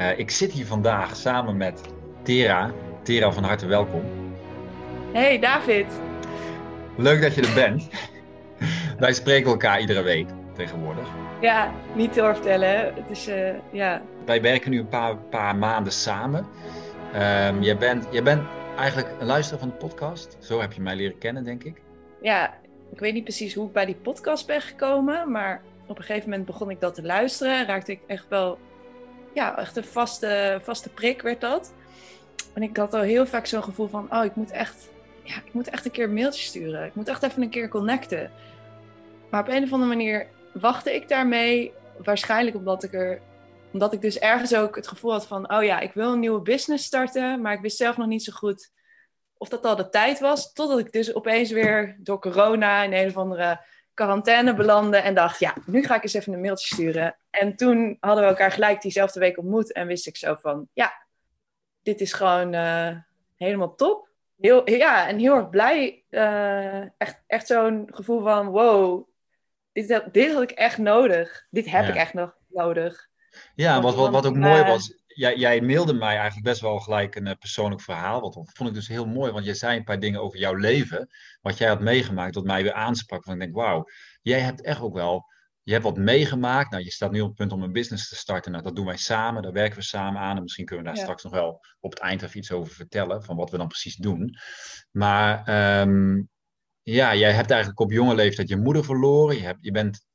Uh, ik zit hier vandaag samen met Tera. Tera, van harte welkom. Hey David. Leuk dat je er bent. Wij spreken elkaar iedere week tegenwoordig. Ja, niet te vertellen. Het is, uh, ja. Wij werken nu een paar, paar maanden samen. Um, jij, bent, jij bent eigenlijk een luisteraar van de podcast. Zo heb je mij leren kennen, denk ik. Ja, ik weet niet precies hoe ik bij die podcast ben gekomen, maar op een gegeven moment begon ik dat te luisteren. Raakte ik echt wel, ja, echt een vaste, vaste prik werd dat. En ik had al heel vaak zo'n gevoel van, oh, ik moet echt, ja, ik moet echt een keer een mailtje sturen. Ik moet echt even een keer connecten. Maar op een of andere manier wachtte ik daarmee. Waarschijnlijk omdat ik er, omdat ik dus ergens ook het gevoel had van, oh ja, ik wil een nieuwe business starten, maar ik wist zelf nog niet zo goed of dat al de tijd was. Totdat ik dus opeens weer door corona in een of andere quarantaine belandde en dacht, ja, nu ga ik eens even een mailtje sturen. En toen hadden we elkaar gelijk diezelfde week ontmoet en wist ik zo van, ja, dit is gewoon uh, helemaal top. Heel, ja, en heel erg blij. Uh, echt echt zo'n gevoel van, wow, dit, dit had ik echt nodig. Dit heb ik echt nog nodig. Ja, wat, wat, wat ook mooi was, jij, jij mailde mij eigenlijk best wel gelijk een uh, persoonlijk verhaal. Wat vond ik dus heel mooi, want je zei een paar dingen over jouw leven. Wat jij had meegemaakt, dat mij weer aansprak. Van ik denk, wauw, jij hebt echt ook wel. Je hebt wat meegemaakt. Nou, je staat nu op het punt om een business te starten. Nou, dat doen wij samen. Daar werken we samen aan. En misschien kunnen we daar straks nog wel op het eind even iets over vertellen. Van wat we dan precies doen. Maar um, ja, jij hebt eigenlijk op jonge leeftijd je moeder verloren. Je, hebt, je bent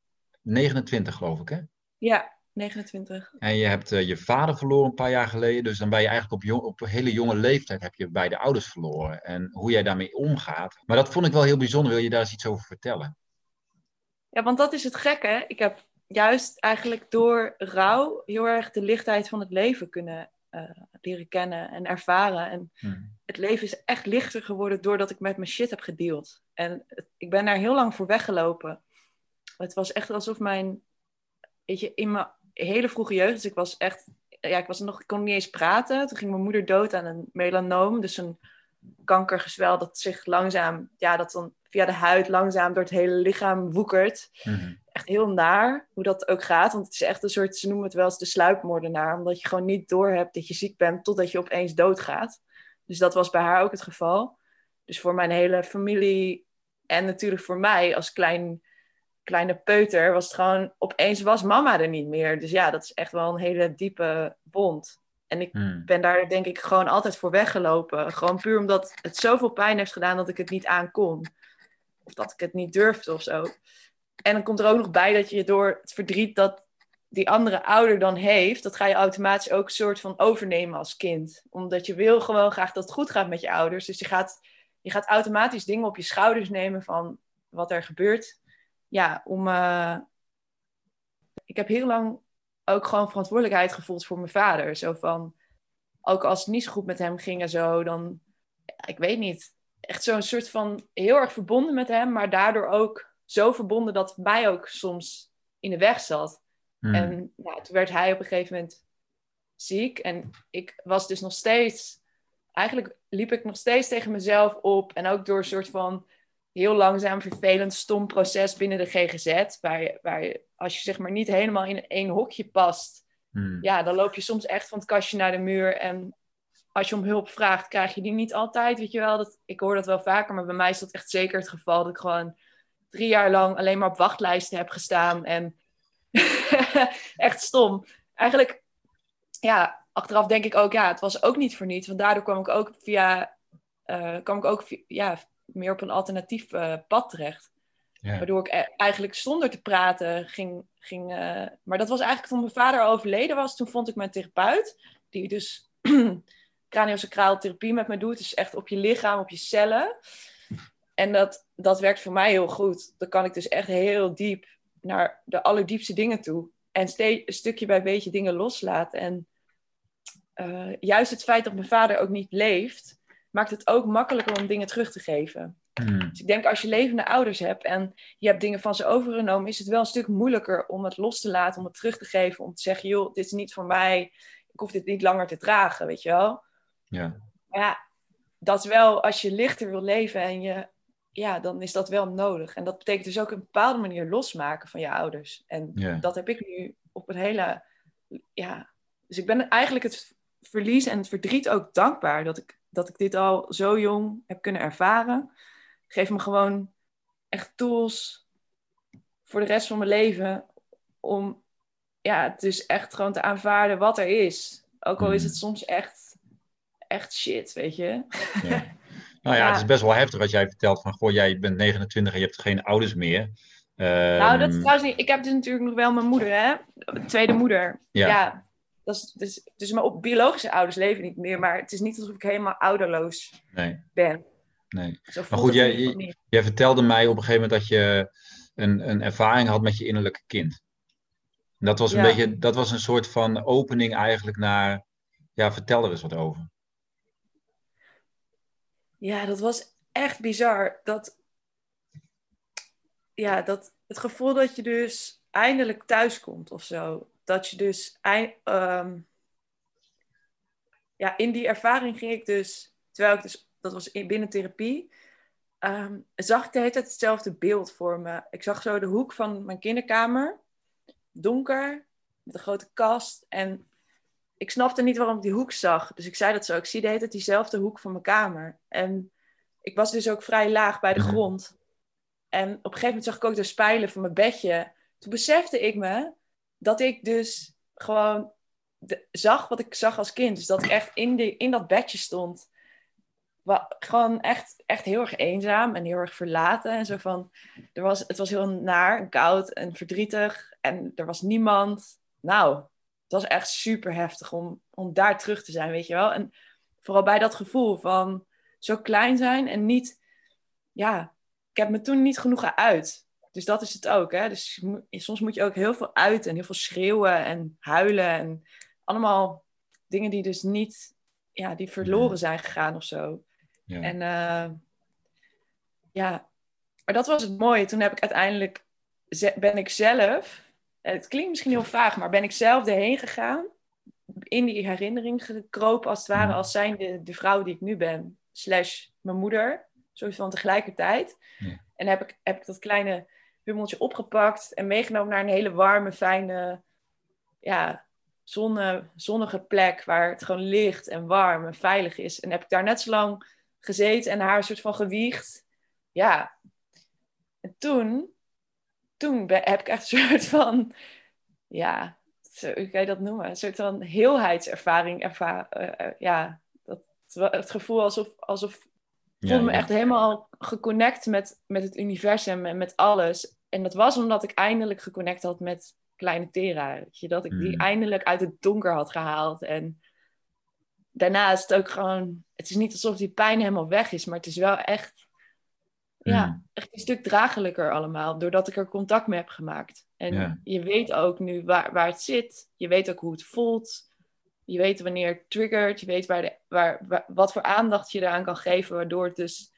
29, geloof ik, hè? Ja, 29. En je hebt uh, je vader verloren een paar jaar geleden. Dus dan ben je eigenlijk op, jong, op een hele jonge leeftijd heb je beide ouders verloren. En hoe jij daarmee omgaat. Maar dat vond ik wel heel bijzonder. Wil je daar eens iets over vertellen? Ja, want dat is het gekke. Ik heb juist eigenlijk door rouw heel erg de lichtheid van het leven kunnen uh, leren kennen en ervaren. En hmm. het leven is echt lichter geworden doordat ik met mijn shit heb gedeeld. En het, ik ben daar heel lang voor weggelopen. Het was echt alsof mijn, weet je, in mijn hele vroege jeugd, dus ik was echt, ja, ik was nog, ik kon niet eens praten. Toen ging mijn moeder dood aan een melanoom, dus een kankergezwel dat zich langzaam, ja, dat dan via de huid langzaam door het hele lichaam woekert. Mhm. Echt heel naar hoe dat ook gaat, want het is echt een soort, ze noemen het wel eens de sluipmoordenaar, omdat je gewoon niet doorhebt dat je ziek bent totdat je opeens doodgaat. Dus dat was bij haar ook het geval. Dus voor mijn hele familie en natuurlijk voor mij als klein kleine peuter was het gewoon, opeens was mama er niet meer. Dus ja, dat is echt wel een hele diepe bond. En ik hmm. ben daar denk ik gewoon altijd voor weggelopen. Gewoon puur omdat het zoveel pijn heeft gedaan dat ik het niet aankon. Of dat ik het niet durfde of zo. En dan komt er ook nog bij dat je door het verdriet dat die andere ouder dan heeft, dat ga je automatisch ook een soort van overnemen als kind. Omdat je wil gewoon graag dat het goed gaat met je ouders. Dus je gaat, je gaat automatisch dingen op je schouders nemen van wat er gebeurt ja, om. Uh, ik heb heel lang ook gewoon verantwoordelijkheid gevoeld voor mijn vader. Zo van, ook als het niet zo goed met hem ging en zo, dan, ik weet niet, echt zo'n soort van heel erg verbonden met hem, maar daardoor ook zo verbonden dat het mij ook soms in de weg zat. Hmm. En toen werd hij op een gegeven moment ziek en ik was dus nog steeds, eigenlijk liep ik nog steeds tegen mezelf op en ook door een soort van heel langzaam, vervelend, stom proces binnen de GGZ. Waar, waar als je zeg maar niet helemaal in één hokje past, hmm. ja, dan loop je soms echt van het kastje naar de muur. En als je om hulp vraagt, krijg je die niet altijd. Weet je wel, dat, ik hoor dat wel vaker, maar bij mij is dat echt zeker het geval. Dat ik gewoon drie jaar lang alleen maar op wachtlijsten heb gestaan. En echt stom. Eigenlijk, ja, achteraf denk ik ook, ja, het was ook niet voor niets. Want daardoor kwam ik ook via, uh, kwam ik ook via, ja, meer op een alternatief uh, pad terecht. Ja. Waardoor ik e-, eigenlijk zonder te praten ging. ging uh, maar dat was eigenlijk toen mijn vader overleden was. Toen vond ik mijn therapeut, die dus craniosacraal therapie met me doet. Dus echt op je lichaam, op je cellen. En dat, dat werkt voor mij heel goed. Dan kan ik dus echt heel diep naar de allerdiepste dingen toe. En een stukje bij beetje dingen loslaten. En uh, juist het feit dat mijn vader ook niet leeft, maakt het ook makkelijker om dingen terug te geven. Hmm. Dus ik denk als je levende ouders hebt en je hebt dingen van ze overgenomen, is het wel een stuk moeilijker om het los te laten, om het terug te geven, om te zeggen, joh, dit is niet voor mij, ik hoef dit niet langer te dragen, weet je wel. Ja. Maar ja, dat is wel, als je lichter wil leven en je, ja, dan is dat wel nodig. En dat betekent dus ook een bepaalde manier losmaken van je ouders. En dat heb ik nu op een hele, ja, Dus ik ben eigenlijk het verlies en het verdriet ook dankbaar dat ik, dat ik dit al zo jong heb kunnen ervaren. Geef me gewoon echt tools voor de rest van mijn leven om ja, dus echt gewoon te aanvaarden wat er is. Ook al is het mm. soms echt, echt shit, weet je. Ja. Nou ja, het is best wel heftig wat jij vertelt van, goh, jij bent 29 en je hebt geen ouders meer. Nou, dat is ehm, trouwens niet. Ik heb dus natuurlijk nog wel mijn moeder, hè? tweede moeder. Ja. ja dat is, dus, dus mijn biologische ouders leven niet meer, maar het is niet alsof ik helemaal ouderloos nee. ben. Nee. Maar goed, jij, jij vertelde mij op een gegeven moment dat je een, een ervaring had met je innerlijke kind. dat was een beetje, dat was een soort van opening eigenlijk naar, ja, vertel er eens wat over. Ja, dat was echt bizar. Dat, ja, dat het gevoel dat je dus eindelijk thuis komt of zo. Dat je dus, um, ja, in die ervaring ging ik dus, terwijl ik dus, dat was in, binnen therapie, um, zag ik de hele tijd hetzelfde beeld voor me. Ik zag zo de hoek van mijn kinderkamer, donker, met een grote kast. En ik snapte niet waarom ik die hoek zag. Dus ik zei dat zo. Ik zie de hele tijd diezelfde hoek van mijn kamer. En ik was dus ook vrij laag bij de grond. En op een gegeven moment zag ik ook de spijlen van mijn bedje. Toen besefte ik me dat ik dus gewoon zag wat ik zag als kind. Dus dat ik echt in, in dat bedje stond. gewoon echt, echt heel erg eenzaam en heel erg verlaten. En zo van, er was, het was heel naar en koud en verdrietig. En er was niemand. Nou, het was echt super heftig om, om daar terug te zijn, weet je wel. En vooral bij dat gevoel van zo klein zijn en niet... Ja, ik heb me toen niet genoeg uit. Dus dat is het ook. Hè? Dus soms moet je ook heel veel uit en heel veel schreeuwen en huilen. En allemaal dingen die dus niet, ja, die verloren zijn gegaan of zo. Ja. En uh, ja, maar dat was het mooie. Toen heb ik uiteindelijk, ben ik zelf, het klinkt misschien heel vaag, maar ben ik zelf erheen gegaan. In die herinnering gekropen als het ware, als zijnde de vrouw die ik nu ben. Slash mijn moeder soort van tegelijkertijd. Ja. En heb ik, heb ik dat kleine hummeltje opgepakt en meegenomen naar een hele warme, fijne, ja, zonne, zonnige plek waar het gewoon licht en warm en veilig is. En heb ik daar net zo lang gezeten en haar een soort van gewiegd. Ja. En toen, toen heb ik echt een soort van, ja, hoe kan je dat noemen? Een soort van heelheidservaring ervaren. Uh, uh, ja, dat, het gevoel alsof, alsof ik voelde me echt helemaal geconnect met, met het universum en met alles. En dat was omdat ik eindelijk geconnect had met kleine Tera. Je, dat ik die mm. eindelijk uit het donker had gehaald. En daarna is het ook gewoon... Het is niet alsof die pijn helemaal weg is, maar het is wel echt... Ja, mm. echt een stuk draaglijker allemaal, doordat ik er contact mee heb gemaakt. En je weet ook nu waar, waar het zit. Je weet ook hoe het voelt. Je weet wanneer het triggert. Je weet waar de, waar, wat voor aandacht je eraan kan geven. Waardoor het dus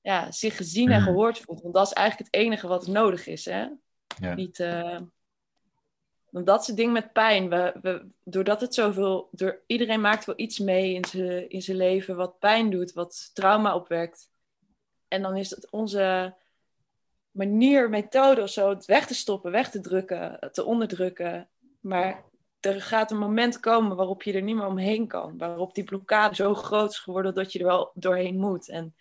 ja, zich gezien en mhm. gehoord voelt. Want dat is eigenlijk het enige wat nodig is. Hè? Ja. Niet, uh, want dat is het ding met pijn. We, we, doordat het zoveel... Door, iedereen maakt wel iets mee in zijn in zijn leven wat pijn doet. Wat trauma opwekt. En dan is het onze manier, methode of zo... het weg te stoppen, weg te drukken, te onderdrukken. Maar er gaat een moment komen waarop je er niet meer omheen kan. Waarop die blokkade zo groot is geworden dat je er wel doorheen moet. En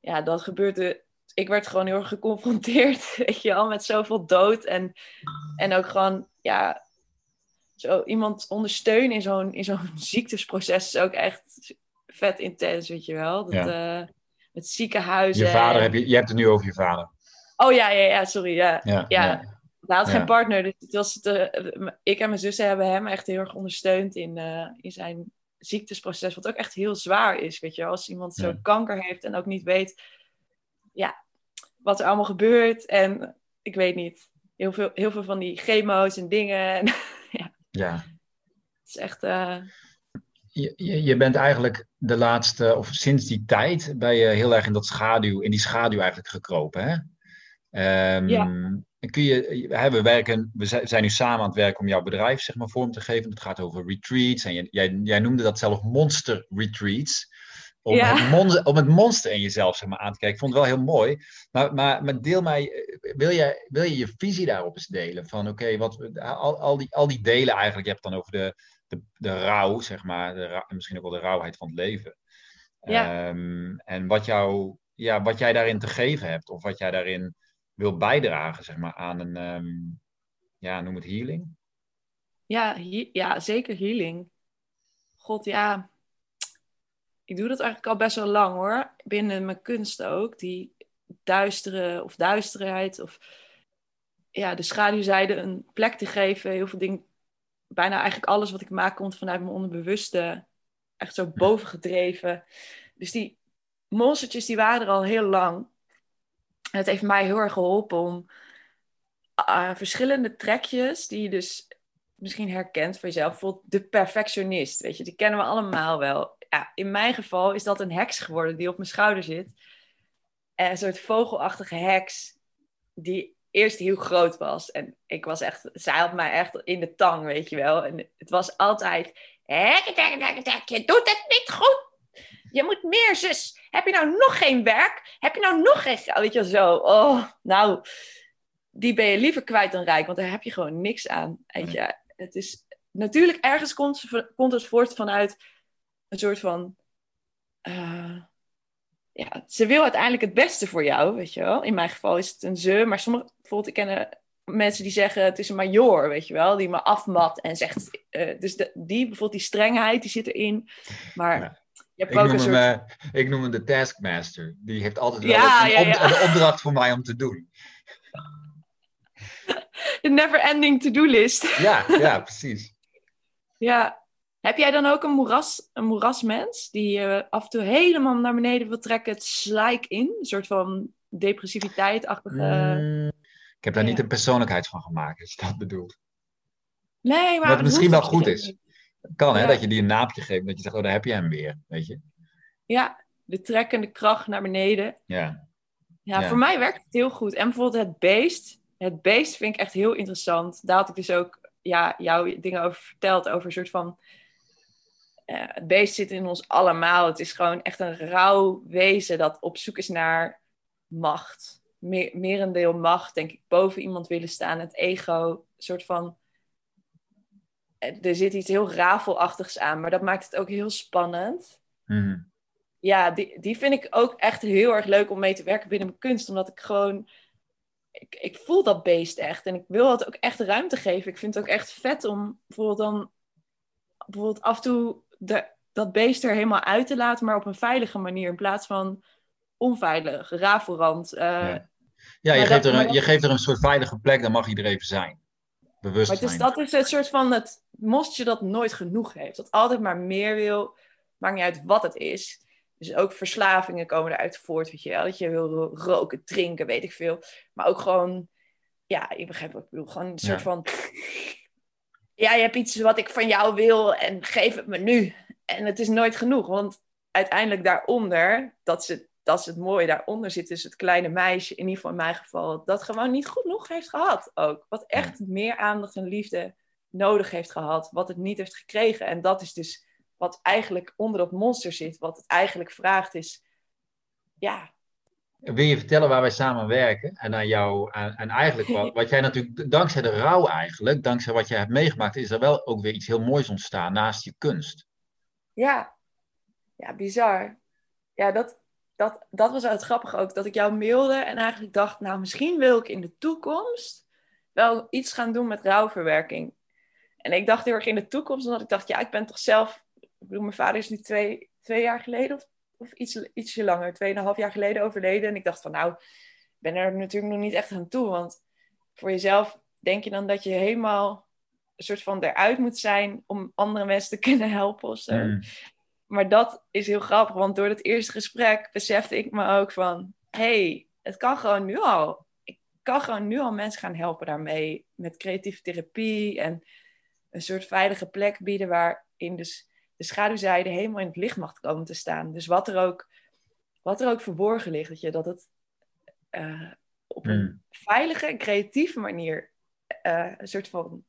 ja, dat gebeurde. Ik werd gewoon heel erg geconfronteerd, weet je al, met zoveel dood. En, en ook gewoon, ja, zo iemand ondersteunen in zo'n, in zo'n ziektesproces is ook echt vet intens, weet je wel. Dat, ja. uh, met ziekenhuizen. Je vader, heb je, je hebt het nu over je vader. Oh ja, ja, ja, sorry. Ja, ja, ja. Hij had geen partner, dus het was de, ik en mijn zussen hebben hem echt heel erg ondersteund in, uh, in zijn ziektesproces, wat ook echt heel zwaar is, weet je Als iemand zo kanker heeft en ook niet weet, ja, wat er allemaal gebeurt. En ik weet niet, heel veel, heel veel van die chemo's en dingen. En, ja. ja. Het is echt... Uh... Je, je, je, bent eigenlijk de laatste, of sinds die tijd, ben je heel erg in dat schaduw, in die schaduw eigenlijk gekropen, hè? Um, ja kun je, hè, we, werken, we zijn nu samen aan het werken om jouw bedrijf zeg maar, vorm te geven. Het gaat over retreats. En jij, jij noemde dat zelf monster retreats. Om, het monster, om het monster in jezelf zeg maar, aan te kijken. Ik vond het wel heel mooi. Maar, maar, maar deel mij, wil, je, wil je je visie daarop eens delen? Van oké, wat al, al, die, al die delen eigenlijk, je hebt dan over de, de, de rouw, zeg maar, de, misschien ook wel de rauwheid van het leven. Ja. Ehm, en wat, jou, ja, wat jij daarin te geven hebt, of wat jij daarin wil bijdragen, zeg maar, aan een, ehm, ja, noem het healing? Ja, ja, zeker healing. God, ja. Ik doe dat eigenlijk al best wel lang hoor. Binnen mijn kunst ook. Die duistere of duisterheid of ja, de schaduwzijde een plek te geven. Heel veel dingen, bijna eigenlijk alles wat ik maak komt vanuit mijn onderbewuste. Echt zo bovengedreven. Dus die monstertjes die waren er al heel lang. Het heeft mij heel erg geholpen om uh, verschillende trekjes die je dus misschien herkent voor jezelf. Bijvoorbeeld de perfectionist, weet je, die kennen we allemaal wel. Ja, in mijn geval is dat een heks geworden die op mijn schouder zit. En een soort vogelachtige heks die eerst heel groot was. En ik was echt, zij had mij echt in de tang, weet je wel. En het was altijd, je doet het niet goed. Je moet meer, zus. Heb je nou nog geen werk? Heb je nou nog geen... Weet je zo, oh, nou, die ben je liever kwijt dan rijk. Want daar heb je gewoon niks aan. Weet je, het is... Natuurlijk, ergens komt, komt het voort vanuit een soort van... Uh, ja, ze wil uiteindelijk het beste voor jou, weet je wel. In mijn geval is het een ze, maar sommige, bijvoorbeeld, ik ken mensen die zeggen het is een major, weet je wel, die me afmat en zegt, uh, dus de, die bijvoorbeeld die strengheid, die zit erin, maar ja. Ik, noem soort... hem, uh, ik noem hem de taskmaster, die heeft altijd wel ja, een, ja, een, opdracht voor mij om te doen. De never-ending to-do list. Ja, ja, precies. Ja, heb jij dan ook een, moeras, een moerasmens die af en toe helemaal naar beneden wil trekken, het slijk in? Een soort van depressiviteit-achtige... Mm, ik heb daar niet een persoonlijkheid van gemaakt, als je dat bedoelt. Nee, maar... Wat misschien wel goed is. Het kan, hè, dat je die een naapje geeft, dat je zegt, oh, daar heb je hem weer, weet je. Ja, de trekkende kracht naar beneden. Ja. Ja, voor mij werkt het heel goed. En bijvoorbeeld het beest. Het beest vind ik echt heel interessant. Daar had ik dus ook ja, jouw dingen over verteld. Over een soort van uh, het beest zit in ons allemaal. Het is gewoon echt een rauw wezen dat op zoek is naar macht. Meer, merendeel macht, denk ik, boven iemand willen staan. Het ego, een soort van... Eh, er zit iets heel rafelachtigs aan, maar dat maakt het ook heel spannend. Mhm. Ja, die, die vind ik ook echt heel erg leuk om mee te werken binnen mijn kunst. Omdat ik gewoon... Ik, ik voel dat beest echt. En ik wil het ook echt ruimte geven. Ik vind het ook echt vet om bijvoorbeeld dan... Bijvoorbeeld af en toe de, dat beest er helemaal uit te laten, maar op een veilige manier in plaats van onveilig, rafelrand. Uh, ja, ja je, geeft er een, je geeft er een soort veilige plek, dan mag er even zijn. Bewust maar dus dat is het soort van het mostje dat nooit genoeg heeft. Dat altijd maar meer wil, maakt niet uit wat het is. Dus ook verslavingen komen eruit voort, weet je wel. Dat je wil roken, drinken, weet ik veel. Maar ook gewoon, ja, je begrijpt wat ik bedoel. Gewoon een soort van ja, je hebt iets wat ik van jou wil en geef het me nu. En het is nooit genoeg, want uiteindelijk daaronder, dat is het, dat is het mooie, daaronder zit dus het kleine meisje, in ieder geval in mijn geval, dat gewoon niet genoeg heeft gehad ook. Wat echt meer aandacht en liefde nodig heeft gehad, wat het niet heeft gekregen. En dat is dus wat eigenlijk onder dat monster zit, wat het eigenlijk vraagt is, ja, wil je vertellen waar wij samen werken? En aan jou, en eigenlijk wat, wat jij natuurlijk, dankzij de rouw eigenlijk, dankzij wat jij hebt meegemaakt, is er wel ook weer iets heel moois ontstaan naast je kunst. Ja, ja, bizar. Ja, dat, dat, dat was het grappige ook, dat ik jou mailde en eigenlijk dacht, nou misschien wil ik in de toekomst wel iets gaan doen met rouwverwerking. En ik dacht heel erg in de toekomst, omdat ik dacht, ja, ik ben toch zelf, ik bedoel, mijn vader is nu twee, twee jaar geleden of of iets, ietsje langer, tweeënhalf jaar geleden overleden. En ik dacht van nou, ik ben er natuurlijk nog niet echt aan toe. Want voor jezelf denk je dan dat je helemaal een soort van eruit moet zijn om andere mensen te kunnen helpen of zo. Mm. Maar dat is heel grappig, want door het eerste gesprek besefte ik me ook van... hey, het kan gewoon nu al. Ik kan gewoon nu al mensen gaan helpen daarmee. Met creatieve therapie en een soort veilige plek bieden waarin dus de schaduwzijde helemaal in het licht mag komen te staan. Dus wat er ook, wat er ook verborgen ligt, dat, je, dat het uh, op een hmm. veilige en creatieve manier uh, een soort van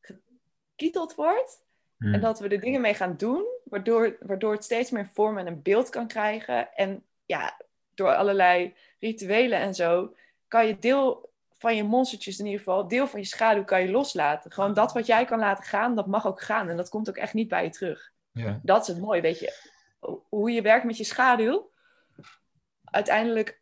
gekieteld wordt. Hmm. En dat we er dingen mee gaan doen, waardoor, waardoor het steeds meer vorm en een beeld kan krijgen. En ja, door allerlei rituelen en zo, kan je deel van je monstertjes in ieder geval, deel van je schaduw kan je loslaten. Gewoon dat wat jij kan laten gaan, dat mag ook gaan. En dat komt ook echt niet bij je terug. Ja. Dat is het mooie, weet je. Hoe je werkt met je schaduw. Uiteindelijk,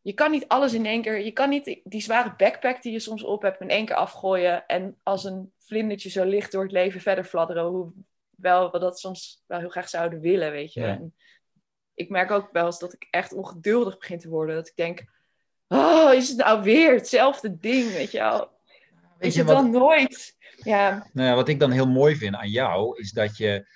je kan niet alles in één keer... Je kan niet die zware backpack die je soms op hebt in één keer afgooien... en als een vlindertje zo licht door het leven verder fladderen. Hoewel we dat soms wel heel graag zouden willen, weet je. Ik merk ook wel eens dat ik echt ongeduldig begin te worden. Dat ik denk oh, is het nou weer hetzelfde ding, weet je wel? Weet is je het wat, dan nooit? Ja. Nou ja, wat ik dan heel mooi vind aan jou, is dat je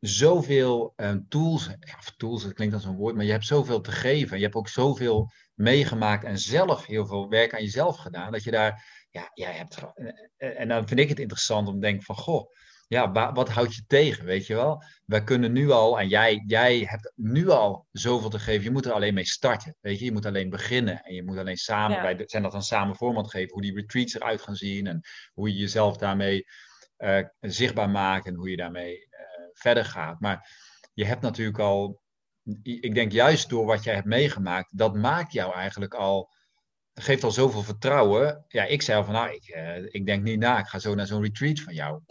zoveel uh, tools, ja, tools, dat klinkt als een woord, maar je hebt zoveel te geven. Je hebt ook zoveel meegemaakt en zelf heel veel werk aan jezelf gedaan, dat je daar, ja, jij hebt, eh, eh, en dan vind ik het interessant om te denken van, goh, ja, wat houdt je tegen, weet je wel? Wij kunnen nu al, en jij, jij hebt nu al zoveel te geven, je moet er alleen mee starten, weet je? Je moet alleen beginnen en je moet alleen samen, ja. wij zijn dat dan samen vorm geven, hoe die retreats eruit gaan zien en hoe je jezelf daarmee uh, zichtbaar maakt en hoe je daarmee uh, verder gaat. Maar je hebt natuurlijk al, ik denk juist door wat jij hebt meegemaakt, dat maakt jou eigenlijk al geeft al zoveel vertrouwen. Ja, ik zei al van, nou, ik, uh, ik denk niet na, ik ga zo naar zo'n retreat van jou.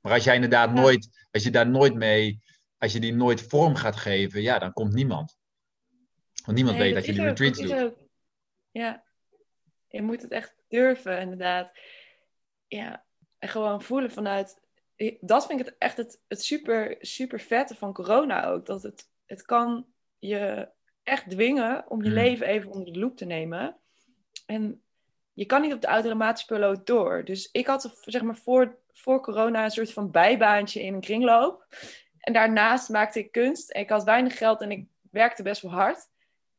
Maar als jij inderdaad nooit, als je daar nooit mee, als je die nooit vorm gaat geven, ja, dan komt niemand. Want niemand weet dat, je die retreats doet. Ja, je moet het echt durven, inderdaad. Ja, en gewoon voelen vanuit. Dat vind ik het echt het, het super, super vette van corona ook. Dat het, het kan je echt dwingen om je hmm. leven even onder de loep te nemen. En je kan niet op de automatische piloot door. Dus ik had zeg maar voor voor corona een soort van bijbaantje in een kringloop. En daarnaast maakte ik kunst. En ik had weinig geld en ik werkte best wel hard.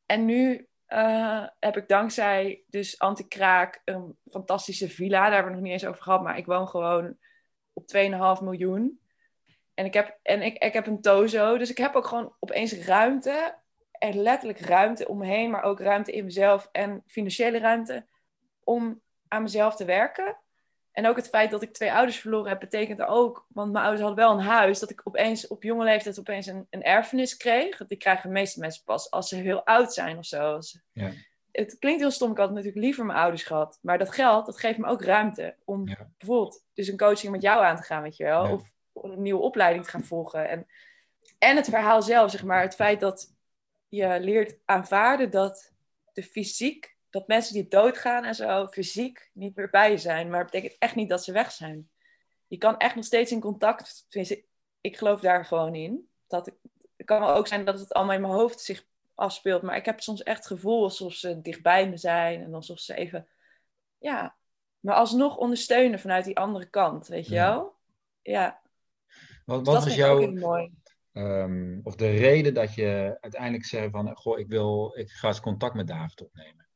En nu uh, heb ik dankzij dus Antikraak een fantastische villa. Daar hebben we nog niet eens over gehad. Maar ik woon gewoon op 2,5 miljoen. En ik heb, en ik, ik heb een tozo. Dus ik heb ook gewoon opeens ruimte. En letterlijk ruimte om me heen. Maar ook ruimte in mezelf. En financiële ruimte. Om aan mezelf te werken. En ook het feit dat ik twee ouders verloren heb, betekent ook, want mijn ouders hadden wel een huis, dat ik opeens op jonge leeftijd opeens een, een erfenis kreeg. Die krijgen de meeste mensen pas als ze heel oud zijn of zo. Ja. Het klinkt heel stom, ik had natuurlijk liever mijn ouders gehad. Maar dat geld, dat geeft me ook ruimte om bijvoorbeeld dus een coaching met jou aan te gaan, weet je wel. Of een nieuwe opleiding te gaan volgen. En, en het verhaal zelf, zeg maar. Het feit dat je leert aanvaarden dat de fysiek dat mensen die doodgaan en zo fysiek niet meer bij je zijn. Maar dat betekent echt niet dat ze weg zijn. Je kan echt nog steeds in contact. Tenminste, ik geloof daar gewoon in. Dat ik, het kan ook zijn dat het allemaal in mijn hoofd zich afspeelt. Maar ik heb soms echt het gevoel alsof ze dichtbij me zijn. En alsof ze even. Ja, maar alsnog ondersteunen vanuit die andere kant. Weet je wel? Ja. Wat, wat was jouw. Um, of de reden dat je uiteindelijk zei van. Goh, ik wil. Ik ga eens contact met David opnemen.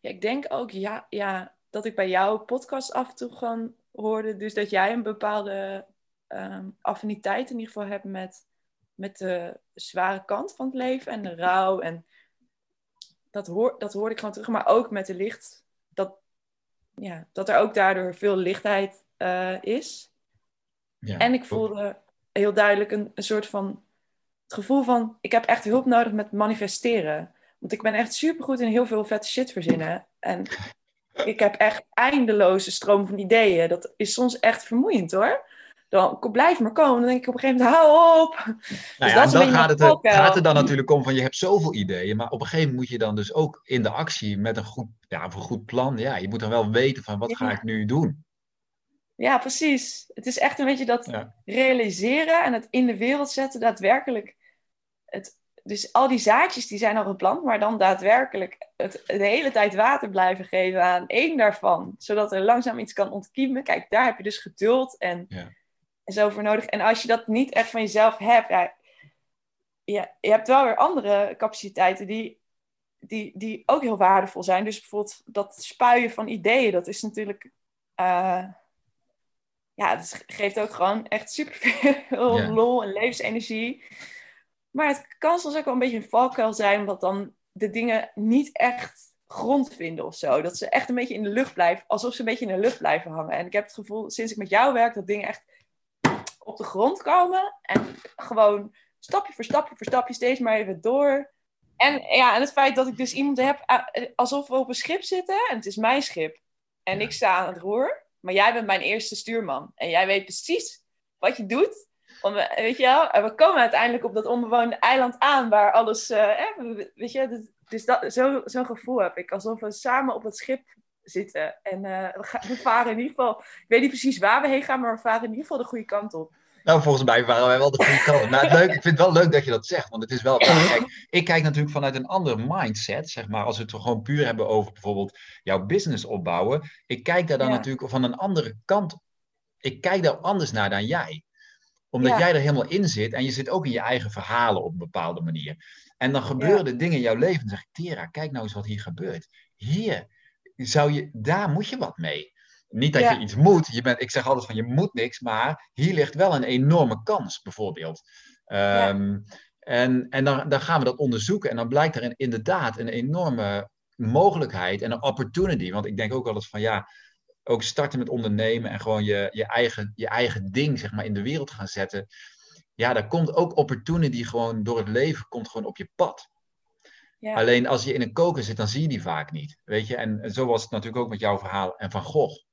Ja, ik denk ook ja, ja, dat ik bij jouw podcast af en toe gewoon hoorde. Dus dat jij een bepaalde um, affiniteit in ieder geval hebt met, met de zware kant van het leven en de rouw. En dat, hoor, dat hoorde ik gewoon terug. Maar ook met de licht. Dat, ja, dat er ook daardoor veel lichtheid uh, is. Ja, en ik voelde heel duidelijk een, een soort van het gevoel van ik heb echt hulp nodig met manifesteren. Want ik ben echt supergoed in heel veel vette shit verzinnen. En ik heb echt eindeloze stroom van ideeën. Dat is soms echt vermoeiend hoor. Dan blijf maar komen. Dan denk ik op een gegeven moment, hou op. Nou dus ja, dan gaat het, er, gaat er dan natuurlijk om van je hebt zoveel ideeën. Maar op een gegeven moment moet je dan dus ook in de actie met een goed, ja, een goed plan. Ja, je moet dan wel weten van wat ga ik nu doen. Ja, precies. Het is echt een beetje dat realiseren en het in de wereld zetten daadwerkelijk. Het dus al die zaadjes die zijn al geplant, maar dan daadwerkelijk het, de hele tijd water blijven geven aan één daarvan, zodat er langzaam iets kan ontkiemen. Kijk, daar heb je dus geduld en, ja. en zo voor nodig. En als je dat niet echt van jezelf hebt, ja, ja, je hebt wel weer andere capaciteiten die, die, die ook heel waardevol zijn. Dus bijvoorbeeld dat spuien van ideeën, dat is natuurlijk. Uh, ja, dat geeft ook gewoon echt super veel lol en levensenergie. Maar het kan soms ook wel een beetje een valkuil zijn, omdat dan de dingen niet echt grond vinden of zo. Dat ze echt een beetje in de lucht blijven, alsof ze een beetje in de lucht blijven hangen. En ik heb het gevoel, sinds ik met jou werk, dat dingen echt op de grond komen. En gewoon stapje voor stapje voor stapje steeds maar even door. En, ja, en het feit dat ik dus iemand heb, eh, alsof we op een schip zitten en het is mijn schip. En ik sta aan het roer, maar jij bent mijn eerste stuurman. En jij weet precies wat je doet. Om, weet je wel, en we komen uiteindelijk op dat onbewoonde eiland aan waar alles, uh, weet je, dus, dus dat, zo, zo'n gevoel heb ik. Alsof we samen op het schip zitten. En gaan, we, varen in ieder geval, ik weet niet precies waar we heen gaan, maar we varen in ieder geval de goede kant op. Nou, volgens mij waren wij wel de goede kant. Maar het leuk, ik vind het wel leuk dat je dat zegt. Want het is wel. Kijk, ik kijk natuurlijk vanuit een andere mindset. Zeg maar, als we het gewoon puur hebben over bijvoorbeeld jouw business opbouwen. Ik kijk daar dan natuurlijk van een andere kant. Ik kijk daar anders naar dan jij. Omdat jij er helemaal in zit. En je zit ook in je eigen verhalen op een bepaalde manier. En dan gebeuren er dingen in jouw leven. Dan zeg ik, Tera, kijk nou eens wat hier gebeurt. Hier, zou je, daar moet je wat mee. Niet dat je iets moet. Je bent, ik zeg altijd van je moet niks, maar hier ligt wel een enorme kans, bijvoorbeeld. Ehm, en en dan, dan gaan we dat onderzoeken en dan blijkt er inderdaad een enorme mogelijkheid en een opportunity. Want ik denk ook altijd van ja, ook starten met ondernemen en gewoon je, je, eigen, je eigen ding zeg maar, in de wereld gaan zetten. Ja, daar komt ook opportunity gewoon door het leven, komt gewoon op je pad. Ja. Alleen als je in een koker zit, dan zie je die vaak niet. Weet je, en zo was het natuurlijk ook met jouw verhaal en Van Gogh.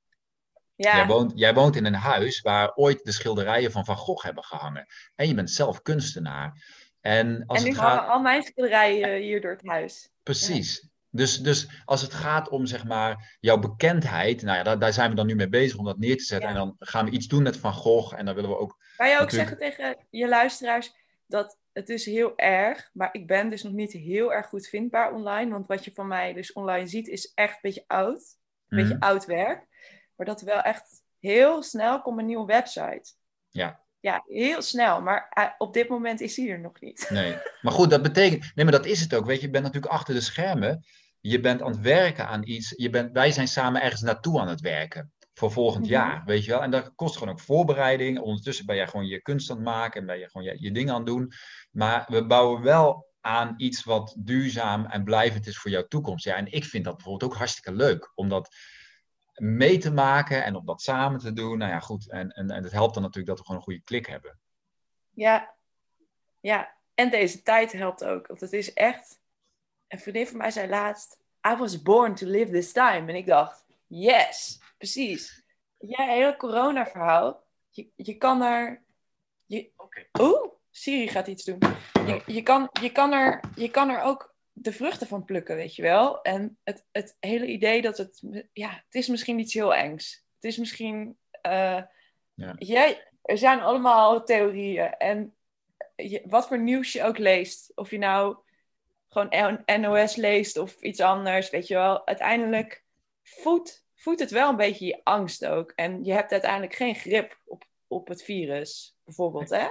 Ja. Jij, woont, jij woont in een huis waar ooit de schilderijen van Van Gogh hebben gehangen. En je bent zelf kunstenaar. En, als en nu hangen al mijn schilderijen hier door het huis. Precies. Dus, dus als het gaat om zeg maar, jouw bekendheid, nou ja, daar, daar zijn we dan nu mee bezig om dat neer te zetten. En dan gaan we iets doen met Van Gogh. En dan willen we ook. Kan je ook zeggen tegen je luisteraars dat het is heel erg, maar ik ben dus nog niet heel erg goed vindbaar online. Want wat je van mij dus online ziet, is echt een beetje oud. Een beetje mhm. oud werk. Maar dat wel echt heel snel komt een nieuwe website. Ja. Ja, heel snel. Maar eh, op dit moment is die er nog niet. Nee. Maar goed, dat betekent... Nee, maar dat is het ook. Weet je, je bent natuurlijk achter de schermen. Je bent aan het werken aan iets. Je bent, wij zijn samen ergens naartoe aan het werken. Voor volgend mhm. jaar, weet je wel. En dat kost gewoon ook voorbereiding. Ondertussen ben jij gewoon je kunst aan het maken. En ben je gewoon je, je dingen aan het doen. Maar we bouwen wel aan iets wat duurzaam en blijvend is voor jouw toekomst. Ja, en ik vind dat bijvoorbeeld ook hartstikke leuk. Omdat mee te maken en om dat samen te doen. Nou ja, goed. En, en, en het helpt dan natuurlijk dat we gewoon een goede klik hebben. Ja, ja. En deze tijd helpt ook. Want het is echt. Een vriendin van mij zei laatst: I was born to live this time. En ik dacht: yes, precies. Ja, hele corona-verhaal. Je, je kan er. Je... Oeh, Siri gaat iets doen. Je, je, kan, je, kan er, je kan er ook de vruchten van plukken, weet je wel. En het, het hele idee dat het, ja, het is misschien iets heel engs. Het is misschien, uh, ja. jij, er zijn allemaal theorieën. En je, wat voor nieuws je ook leest, of je nou gewoon NOS leest of iets anders, weet je wel. Uiteindelijk voedt, voedt het wel een beetje je angst ook. En je hebt uiteindelijk geen grip op, op het virus, bijvoorbeeld, hè?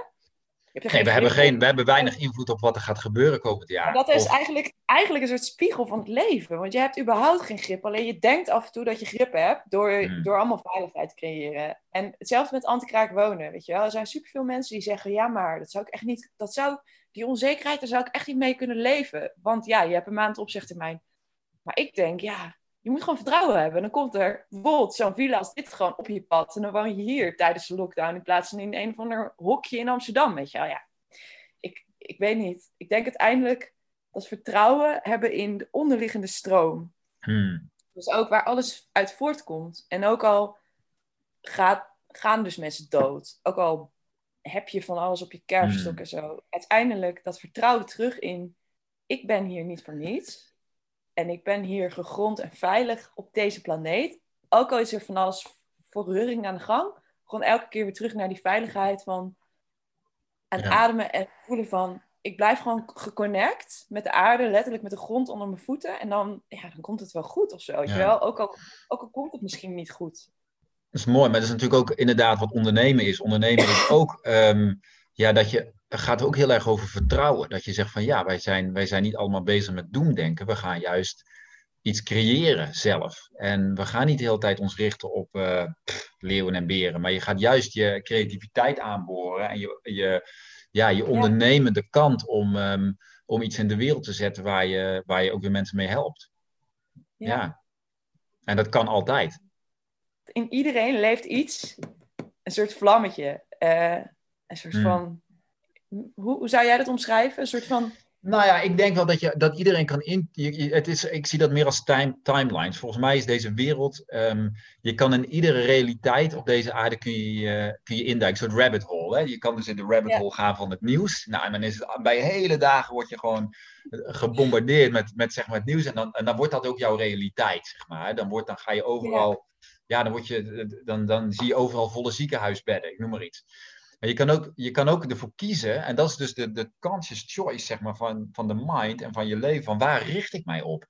Nee, we hebben, geen, we hebben weinig invloed op wat er gaat gebeuren komend jaar. dat is eigenlijk, eigenlijk een soort spiegel van het leven. Want je hebt überhaupt geen grip. Alleen je denkt af en toe dat je grip hebt door, hmm. door allemaal veiligheid te creëren. En hetzelfde met antikraak wonen. Weet je wel? Er zijn superveel mensen die zeggen: ja, maar dat zou ik echt niet. Dat zou, die onzekerheid, daar zou ik echt niet mee kunnen leven. Want ja, je hebt een maand opzichttermijn. Maar ik denk, ja, je moet gewoon vertrouwen hebben. dan komt er bijvoorbeeld zo'n villa als dit gewoon op je pad. En dan woon je hier tijdens de lockdown in plaats van in een of ander hokje in Amsterdam. Weet je wel, ja. Ik, ik weet niet. Ik denk uiteindelijk dat vertrouwen hebben in de onderliggende stroom. Hmm. Dus ook waar alles uit voortkomt. En ook al gaat, gaan dus mensen dood. Ook al heb je van alles op je kerfstok hmm. en zo. Uiteindelijk dat vertrouwen terug in... Ik ben hier niet voor niets en ik ben hier gegrond en veilig op deze planeet. Ook al is er van alles verruring aan de gang. Gewoon elke keer weer terug naar die veiligheid van aan ademen en voelen van ik blijf gewoon geconnect met de aarde, letterlijk met de grond onder mijn voeten. En dan, ja, dan komt het wel goed of zo. Je wel? Ook, al, ook al komt het misschien niet goed. Dat is mooi, maar dat is natuurlijk ook inderdaad wat ondernemen is. Ondernemen is ook ehm, ja, dat je gaat ook heel erg over vertrouwen. Dat je zegt van ja, wij zijn, wij zijn niet allemaal bezig met doemdenken. We gaan juist iets creëren zelf. En we gaan niet de hele tijd ons richten op uh, leeuwen en beren. Maar je gaat juist je creativiteit aanboren. En je, je, ja, je ondernemende kant om, um, om iets in de wereld te zetten waar je, waar je ook weer mensen mee helpt. Ja. ja. En dat kan altijd. In iedereen leeft iets, een soort vlammetje. Uh, een soort hmm. van hoe, hoe zou jij dat omschrijven? Een soort van Nou ja, ik denk wel dat, je, dat iedereen kan in. het is, ik zie dat meer als time, timelines. Volgens mij is deze wereld. Ehm, je kan in iedere realiteit op deze aarde kun je, uh, kun je induiken. Een soort rabbit hole. Hè? Je kan dus in de rabbit hole gaan van het nieuws. Nou, en dan is het, bij hele dagen word je gewoon gebombardeerd met, met, zeg maar, het nieuws. En dan, en dan wordt dat ook jouw realiteit. Zeg maar. dan, wordt, dan ga je overal. Ja, dan, word je, dan, dan zie je overal volle ziekenhuisbedden. Ik noem maar iets. Maar je kan ook, je kan ook ervoor kiezen, en dat is dus de, de conscious choice zeg maar, van, van de mind en van je leven, van waar richt ik mij op?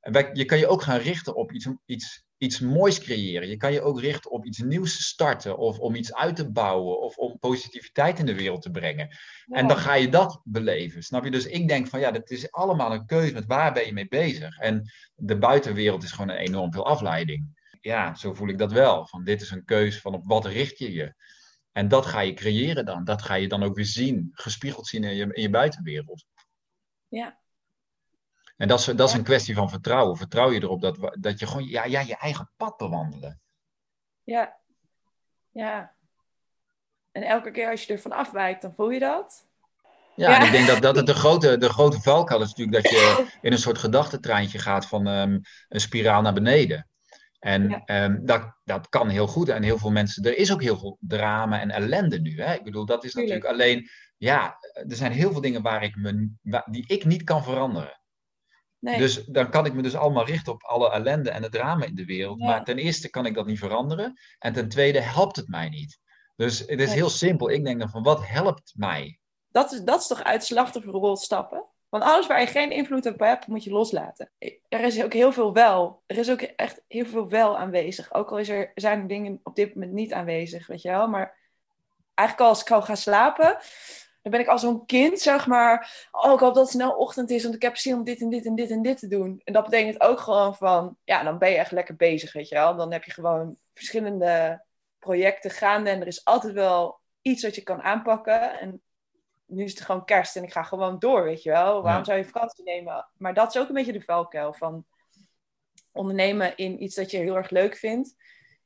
En je kan je ook gaan richten op iets, iets, iets moois creëren. Je kan je ook richten op iets nieuws starten, of om iets uit te bouwen, of om positiviteit in de wereld te brengen. En dan ga je dat beleven, snap je? Dus ik denk van ja, dat is allemaal een keuze met waar ben je mee bezig. En de buitenwereld is gewoon een enorm veel afleiding. Ja, zo voel ik dat wel. Van dit is een keuze van op wat richt je je. En dat ga je creëren dan. Dat ga je dan ook weer zien, gespiegeld zien in je, in je buitenwereld. Ja. En dat is, dat is een kwestie van vertrouwen. Vertrouw je erop dat, dat je gewoon ja, ja, je eigen pad bewandelen. Ja. Ja. En elke keer als je ervan afwijkt, dan voel je dat. Ja, ja. En ik denk dat, dat het de grote, de grote valkuil is natuurlijk dat je in een soort gedachtentreintje gaat van um, een spiraal naar beneden. En ehm, dat, dat kan heel goed. En heel veel mensen, er is ook heel veel drama en ellende nu. Hè? Ik bedoel, dat is natuurlijk alleen, ja, er zijn heel veel dingen waar ik me, die ik niet kan veranderen. Nee. Dus dan kan ik me dus allemaal richten op alle ellende en het drama in de wereld. Maar ten eerste kan ik dat niet veranderen. En ten tweede helpt het mij niet. Dus het is heel simpel. Ik denk dan van, wat helpt mij? Dat is, dat is toch uit slachtofferrol stappen? Want alles waar je geen invloed op hebt, moet je loslaten. Er is ook heel veel wel. Er is ook echt heel veel wel aanwezig. Ook al is er, zijn er dingen op dit moment niet aanwezig, weet je wel. Maar eigenlijk als ik al ga slapen, dan ben ik als zo'n kind, zeg maar. Oh, ik hoop dat het snel ochtend is, want ik heb zin om dit en dit en dit en dit te doen. En dat betekent ook gewoon van, ja, dan ben je echt lekker bezig, weet je wel. Dan heb je gewoon verschillende projecten gaande en er is altijd wel iets wat je kan aanpakken. En nu is het gewoon kerst en ik ga gewoon door, weet je wel. Waarom zou je vakantie nemen? Maar dat is ook een beetje de valkuil van ondernemen in iets dat je heel erg leuk vindt.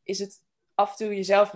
Is het af en toe jezelf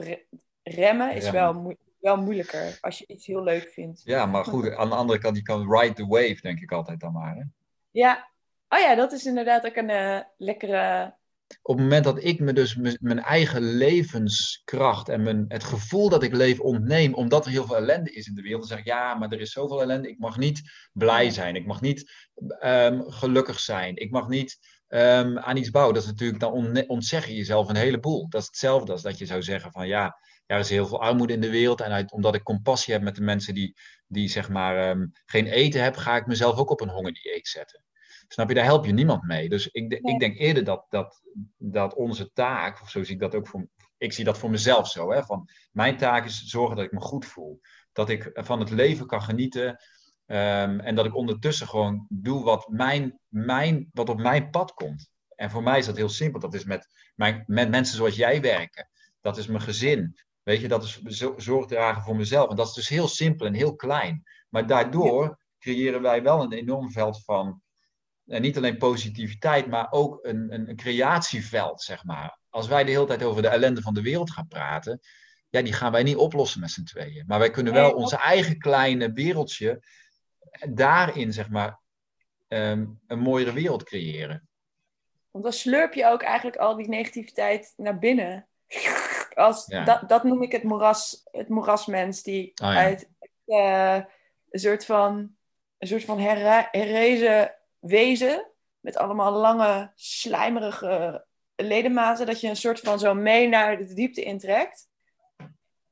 remmen, is Wel, wel moeilijker als je iets heel leuk vindt. Ja, maar goed, aan de andere kant, je kan ride the wave, denk ik altijd dan maar. Hè? Ja, oh ja, dat is inderdaad ook een uh, lekkere op het moment dat ik me dus mijn eigen levenskracht en mijn, het gevoel dat ik leef ontneem, omdat er heel veel ellende is in de wereld, dan zeg ik ja, maar er is zoveel ellende, ik mag niet blij zijn, ik mag niet ehm, gelukkig zijn, ik mag niet um, aan iets bouwen. Dat is natuurlijk, dan ontzeg je jezelf een heleboel. Dat is hetzelfde als dat je zou zeggen van ja, er is heel veel armoede in de wereld en uit, omdat ik compassie heb met de mensen die, die zeg maar um, geen eten hebben, ga ik mezelf ook op een hongerdieet zetten. Snap je, daar help je niemand mee. Dus ik, ik denk eerder dat, dat, dat onze taak, of zo zie ik dat ook voor, ik zie dat voor mezelf zo, hè, van mijn taak is zorgen dat ik me goed voel. Dat ik van het leven kan genieten. Um, en dat ik ondertussen gewoon doe wat, mijn, mijn, wat op mijn pad komt. En voor mij is dat heel simpel. Dat is met, mijn, met mensen zoals jij werken. Dat is mijn gezin. Weet je, dat is zorg dragen voor mezelf. En dat is dus heel simpel en heel klein. Maar daardoor creëren wij wel een enorm veld van en niet alleen positiviteit, maar ook een, een, een, creatieveld, zeg maar. Als wij de hele tijd over de ellende van de wereld gaan praten, ja, die gaan wij niet oplossen met z'n tweeën. Maar wij kunnen wel onze eigen kleine wereldje daarin, zeg maar, ehm, een mooiere wereld creëren. Want dan slurp je ook eigenlijk al die negativiteit naar binnen. Als, dat, dat noem ik het, moeras, het moerasmens, die oh, uit uh, een soort van, een soort van herrezen wezen met allemaal lange, slijmerige ledematen, dat je een soort van zo mee naar de diepte intrekt.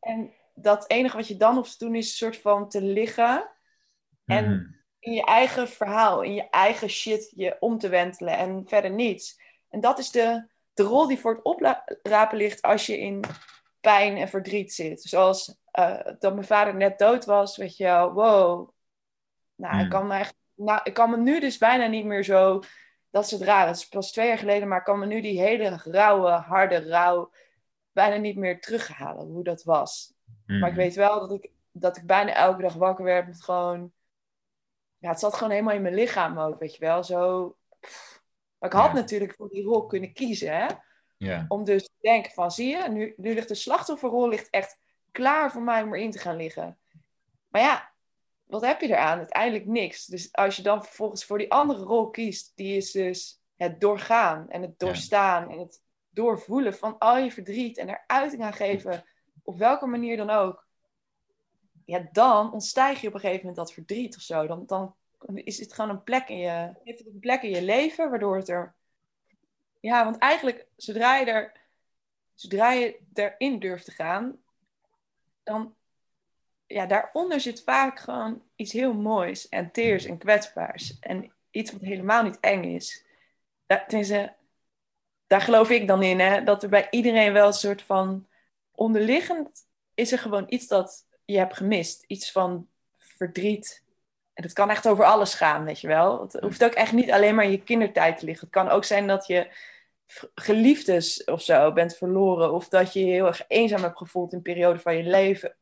En dat enige wat je dan hoeft te doen is een soort van te liggen en mhm. in je eigen verhaal, in je eigen shit je om te wentelen en verder niets. En dat is de, de rol die voor het oprapen ligt als je in pijn en verdriet zit. Zoals uh, dat mijn vader net dood was, weet je wel, wow. Nou, ik mhm. kan me echt nou, ik kan me nu dus bijna niet meer zo. Dat is het raar. Het is pas twee jaar geleden, maar ik kan me nu die hele rauwe, harde rouw bijna niet meer terughalen hoe dat was. Maar ik hmm. weet wel dat ik, dat ik bijna elke dag wakker werd met gewoon. Ja, het zat gewoon helemaal in mijn lichaam ook, weet je wel. Zo. Maar ik had natuurlijk voor die rol kunnen kiezen, hè? Ja. Om dus te denken van, zie je, nu, nu ligt de slachtofferrol ligt echt klaar voor mij om erin te gaan liggen. Maar ja, wat heb je eraan? Uiteindelijk niks. Dus als je dan vervolgens voor die andere rol kiest, die is dus het doorgaan en het doorstaan en het doorvoelen van al je verdriet en er uiting aan geven, op welke manier dan ook. Ja, dan ontstijg je op een gegeven moment dat verdriet of zo. Dan, dan is het gewoon een plek in je, heeft het een plek in je leven, waardoor het er. Ja, want eigenlijk, zodra je, er, zodra je erin durft te gaan, dan. Ja, daaronder zit vaak gewoon iets heel moois en teers en kwetsbaars. En iets wat helemaal niet eng is. Daar, tenminste, daar geloof ik dan in, hè, dat er bij iedereen wel een soort van onderliggend is er gewoon iets dat je hebt gemist. Iets van verdriet, en het kan echt over alles gaan, weet je wel. Het hoeft ook echt niet alleen maar in je kindertijd te liggen. Het kan ook zijn dat je geliefdes of zo bent verloren. Of dat je je heel erg eenzaam hebt gevoeld in een periode van je leven.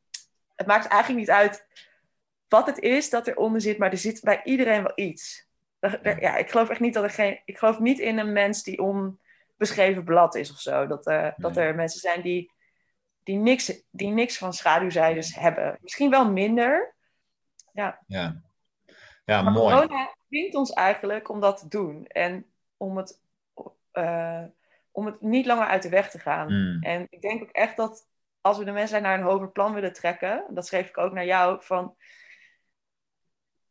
Het maakt eigenlijk niet uit wat het is dat eronder zit, maar er zit bij iedereen wel iets. Ja, ik geloof echt niet dat er geen. Ik geloof niet in een mens die onbeschreven blad is of zo. Dat, uh, dat er mensen zijn die, die, niks, die niks van schaduwzijdes hebben. Misschien wel minder. Ja. ja. Ja, maar mooi. corona dwingt ons eigenlijk om dat te doen. En om het, uh, om het niet langer uit de weg te gaan. Hmm. En ik denk ook echt dat als we de mensen naar een hoger plan willen trekken, dat schreef ik ook naar jou, van,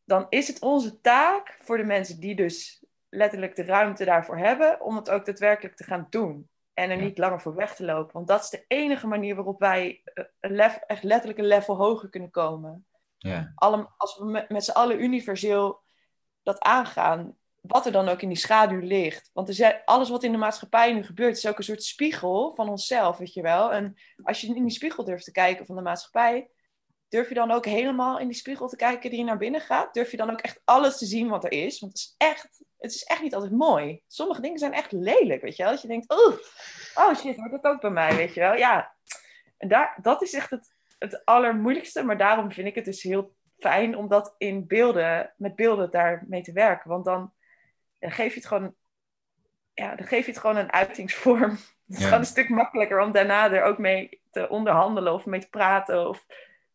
dan is het onze taak voor de mensen die dus letterlijk de ruimte daarvoor hebben, om het ook daadwerkelijk te gaan doen. En er niet langer voor weg te lopen. Want dat is de enige manier waarop wij eh, echt letterlijk een level hoger kunnen komen. Ja. Als we met, met z'n allen universeel dat aangaan, wat er dan ook in die schaduw ligt. Want er zijn, alles wat in de maatschappij nu gebeurt, is ook een soort spiegel van onszelf, weet je wel. En als je in die spiegel durft te kijken van de maatschappij, durf je dan ook helemaal in die spiegel te kijken die je naar binnen gaat? Durf je dan ook echt alles te zien wat er is? Want het is echt, het is echt niet altijd mooi. Sommige dingen zijn echt lelijk, weet je wel. Dat je denkt, oh, oh shit, wordt dat ook bij mij, weet je wel. Ja, en daar, dat is echt het, het allermoeilijkste. Maar daarom vind ik het dus heel fijn om dat in beelden, met beelden daarmee te werken. Want dan, dan geef je het gewoon, ja, dan geef je het gewoon een uitingsvorm. Het is gewoon een stuk makkelijker om daarna er ook mee te onderhandelen of mee te praten of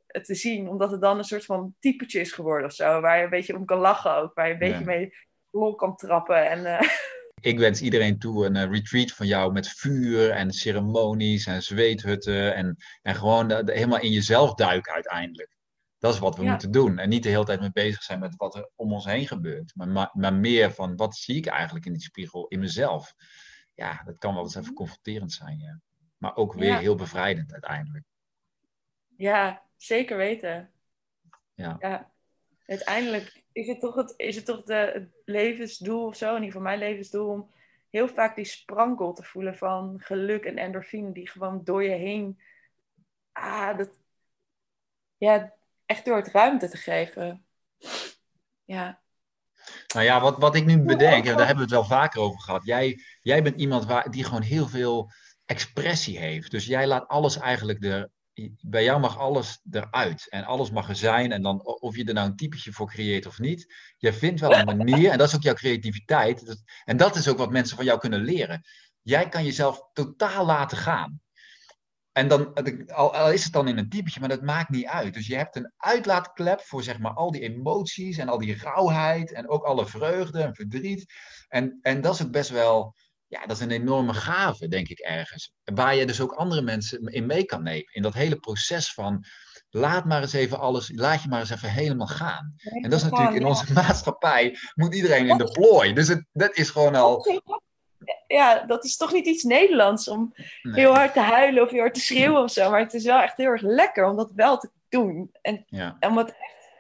het te zien. Omdat het dan een soort van typetje is geworden of zo. Waar je een beetje om kan lachen ook. Waar je een beetje mee lol kan trappen. En, uh... ik wens iedereen toe een uh, retreat van jou met vuur en ceremonies en zweethutten. En, en gewoon de, helemaal in jezelf duiken uiteindelijk. Dat is wat we moeten doen. En niet de hele tijd mee bezig zijn met wat er om ons heen gebeurt. Maar, maar, meer van wat zie ik eigenlijk in die spiegel in mezelf. Ja, dat kan wel eens even confronterend zijn. Ja. Maar ook weer heel bevrijdend uiteindelijk. Ja, zeker weten. Ja. ja. Uiteindelijk is het toch het, is het, toch de, het levensdoel of zo, in ieder geval mijn levensdoel, om heel vaak die sprankel te voelen van geluk en endorfine die gewoon door je heen, ah, dat, ja, echt door het ruimte te geven. Ja. Nou ja, wat, wat ik nu bedenk, en daar hebben we het wel vaker over gehad. Jij, jij bent iemand waar, die gewoon heel veel expressie heeft. Dus jij laat alles eigenlijk er bij jou mag alles eruit en alles mag er zijn. En dan of je er nou een typetje voor creëert of niet. Je vindt wel een manier en dat is ook jouw creativiteit. En dat is ook wat mensen van jou kunnen leren. Jij kan jezelf totaal laten gaan. En dan, al, is het dan in een typetje, maar dat maakt niet uit. Dus je hebt een uitlaatklep voor zeg maar al die emoties en al die rauwheid en ook alle vreugde en verdriet. En, en dat is ook best wel, ja, dat is een enorme gave, denk ik ergens. Waar je dus ook andere mensen in mee kan nemen. In dat hele proces van laat maar eens even alles, laat je maar eens even helemaal gaan. En dat is natuurlijk in onze maatschappij, moet iedereen in de plooi. Dus het, dat is gewoon al... Ja, dat is toch niet iets Nederlands om heel hard te huilen of heel hard te schreeuwen of zo. Maar het is wel echt heel erg lekker om dat wel te doen. En, ja. en wat echt,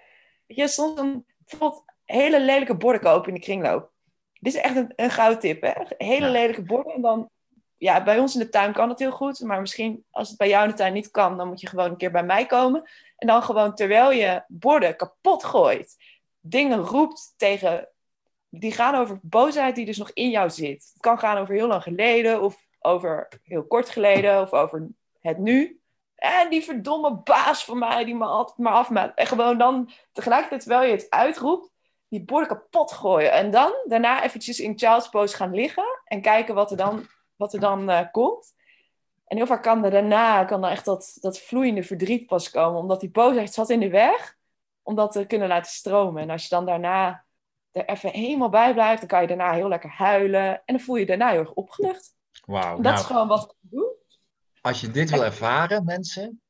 je, soms een, bijvoorbeeld hele lelijke borden kopen in de kringloop. Dit is echt een, een goudtip, hè? Hele lelijke borden. En dan, ja, bij ons in de tuin kan het heel goed. Maar misschien als het bij jou in de tuin niet kan, dan moet je gewoon een keer bij mij komen. En dan gewoon terwijl je borden kapot gooit, dingen roept tegen. Die gaan over boosheid die dus nog in jou zit. Het kan gaan over heel lang geleden, of over heel kort geleden, of over het nu. En die verdomme baas van mij die me altijd maar afmaakt. En gewoon dan tegelijkertijd, terwijl je het uitroept, die borden kapot gooien. En dan daarna eventjes in child's pose gaan liggen en kijken wat er dan, wat er dan uh, komt. En heel vaak kan er daarna kan er echt dat, dat vloeiende verdriet pas komen, omdat die boosheid zat in de weg. om dat te kunnen laten stromen. En als je dan daarna er even helemaal bij blijft, dan kan je daarna heel lekker huilen. En dan voel je je daarna heel erg opgelucht. Wauw. Dat is nou, gewoon wat ik doe. Als je dit wil ervaren, mensen,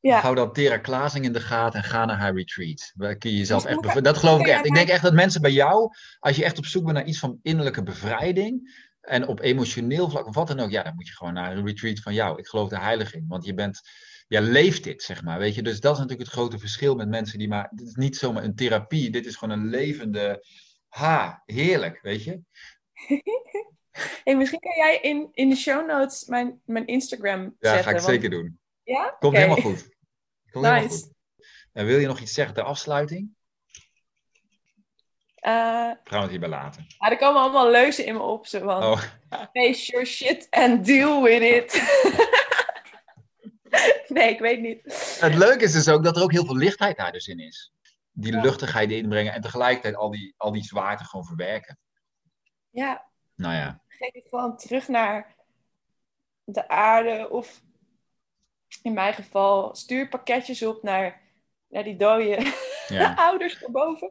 ja. hou dan Tera Klaasing in de gaten en ga naar haar retreat. Daar kun je jezelf echt Dat geloof ik echt. Ik denk echt dat mensen bij jou, als je echt op zoek bent naar iets van innerlijke bevrijding, en op emotioneel vlak, of wat dan ook, ja, dan moet je gewoon naar een retreat van jou. Ik geloof de heiliging, want je bent, ja, leeft dit, zeg maar, weet je. Dus dat is natuurlijk het grote verschil met mensen die maar, dit is niet zomaar een therapie, dit is gewoon een levende, ha, heerlijk, weet je. hey, misschien kan jij in, in de show notes mijn, mijn Instagram ja, zetten. Ja, ga ik zeker doen. Ja? Komt helemaal goed. Komt nice. helemaal goed. En wil je nog iets zeggen ter afsluiting? Uh, Gaan we het hierbij laten. Ja, er komen allemaal leuzen in me op. Zo van, oh. face your shit and deal with it. nee, ik weet niet. Het leuke is dus ook dat er ook heel veel lichtheid daar dus in is. Die luchtigheid inbrengen en tegelijkertijd al die, al die zwaarte gewoon verwerken. Ja. Nou ja. Geef het gewoon terug naar de aarde of in mijn geval stuur pakketjes op naar, naar die dode ja. ouders erboven.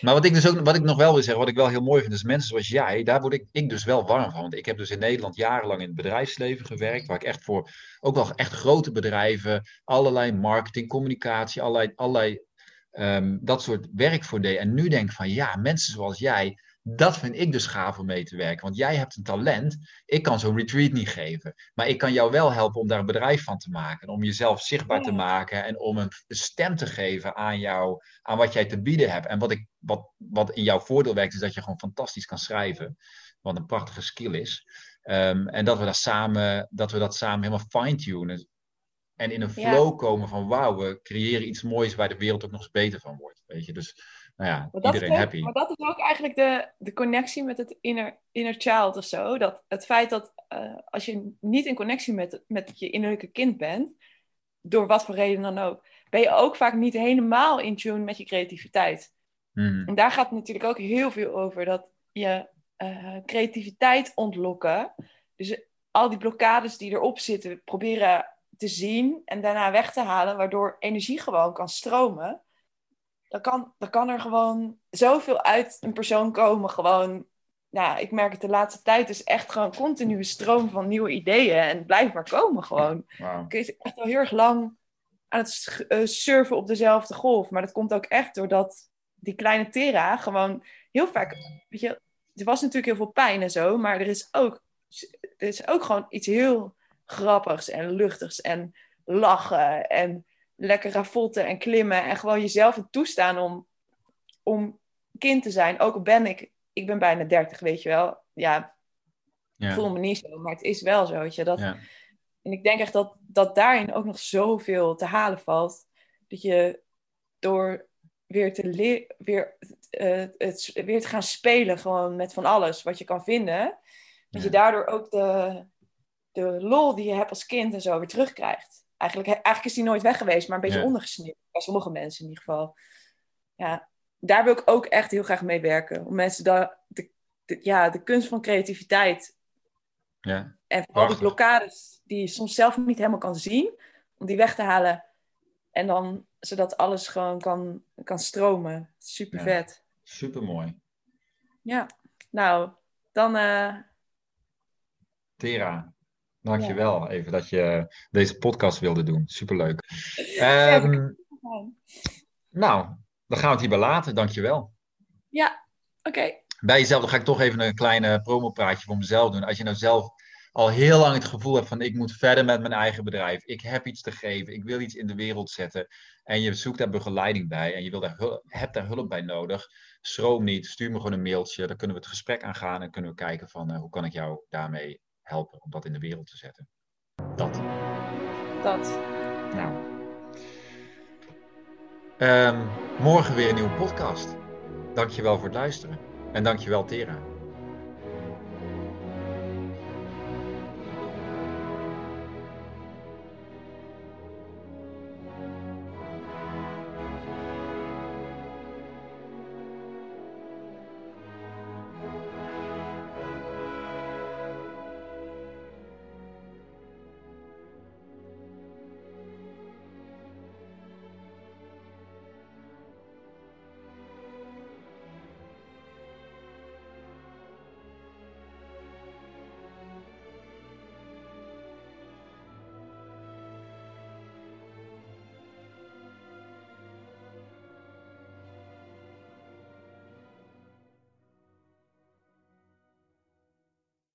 Maar wat ik dus ook, wat ik nog wel wil zeggen, wat ik wel heel mooi vind, is mensen zoals jij, daar word ik, ik dus wel warm van. Want ik heb dus in Nederland jarenlang in het bedrijfsleven gewerkt, waar ik echt voor, ook wel echt grote bedrijven, allerlei marketing, communicatie, allerlei, allerlei um, dat soort werk voor deed. En nu denk ik van, ja, mensen zoals jij, dat vind ik dus gaaf om mee te werken. Want jij hebt een talent. Ik kan zo'n retreat niet geven. Maar ik kan jou wel helpen om daar een bedrijf van te maken. Om jezelf zichtbaar te maken. En om een stem te geven aan jou. Aan wat jij te bieden hebt. En wat, ik, wat, wat in jouw voordeel werkt, is dat je gewoon fantastisch kan schrijven. Wat een prachtige skill is. Ehm, en dat we, dat samen, dat we dat samen helemaal fine-tunen. En in een flow komen van wauw, we creëren iets moois waar de wereld ook nog eens beter van wordt. Weet je, dus nou ja, iedereen happy. Maar dat is ook eigenlijk de, de connectie met het inner, inner child of zo. Dat het feit dat uh, als je niet in connectie met, met je innerlijke kind bent, door wat voor reden dan ook, ben je ook vaak niet helemaal in tune met je creativiteit. Hmm. En daar gaat het natuurlijk ook heel veel over. Dat je uh, creativiteit ontlokken. Dus al die blokkades die erop zitten, proberen te zien en daarna weg te halen, waardoor energie gewoon kan stromen dan kan, dan kan er gewoon zoveel uit een persoon komen. Gewoon, nou, ik merk het de laatste tijd is echt gewoon continue stroom van nieuwe ideeën. En blijf maar komen gewoon. Ik is echt al heel erg lang aan het uh, surfen op dezelfde golf. Maar dat komt ook echt doordat die kleine Tera gewoon heel vaak... Weet je, er was natuurlijk heel veel pijn en zo. Maar er is ook, er is ook gewoon iets heel grappigs en luchtigs en lachen en lekker ravotten en klimmen en gewoon jezelf het toestaan om, om kind te zijn. Ook al ben ik, ik ben bijna 30, weet je wel. Ja, ja. ik voel me niet zo, maar het is wel zo, weet je. Dat, ja. En ik denk echt dat, dat daarin ook nog zoveel te halen valt. Dat je door weer te, leer, weer, uh, het, weer te gaan spelen gewoon met van alles wat je kan vinden. Dat je daardoor ook de, de lol die je hebt als kind en zo weer terugkrijgt eigenlijk, eigenlijk is die nooit weg geweest, maar een beetje ja. ondergesneeuwd. Bij sommige mensen in ieder geval. Ja, daar wil ik ook echt heel graag mee werken. Om mensen daar de, ja, de kunst van creativiteit. Ja. En vooral die blokkades die je soms zelf niet helemaal kan zien. Om die weg te halen. En dan zodat alles gewoon kan, kan stromen. Super vet. super mooi. Ja, nou, dan. Uh... Tera, Dankjewel ja. even dat je deze podcast wilde doen. Superleuk. Um, nou, dan gaan we het hierbij laten. Dankjewel. Ja, oké. Bij jezelf, dan ga ik toch even een kleine promopraatje voor mezelf doen. Als je nou zelf al heel lang het gevoel hebt van ik moet verder met mijn eigen bedrijf. Ik heb iets te geven. Ik wil iets in de wereld zetten. En je zoekt daar begeleiding bij en je wil daar, hebt daar hulp bij nodig. Schroom niet. Stuur me gewoon een mailtje. Dan kunnen we het gesprek aangaan en kunnen we kijken van uh, hoe kan ik jou daarmee helpen om dat in de wereld te zetten. Dat. Dat. Nou. Um, morgen weer een nieuwe podcast. Dankjewel voor het luisteren. En dankjewel Tera.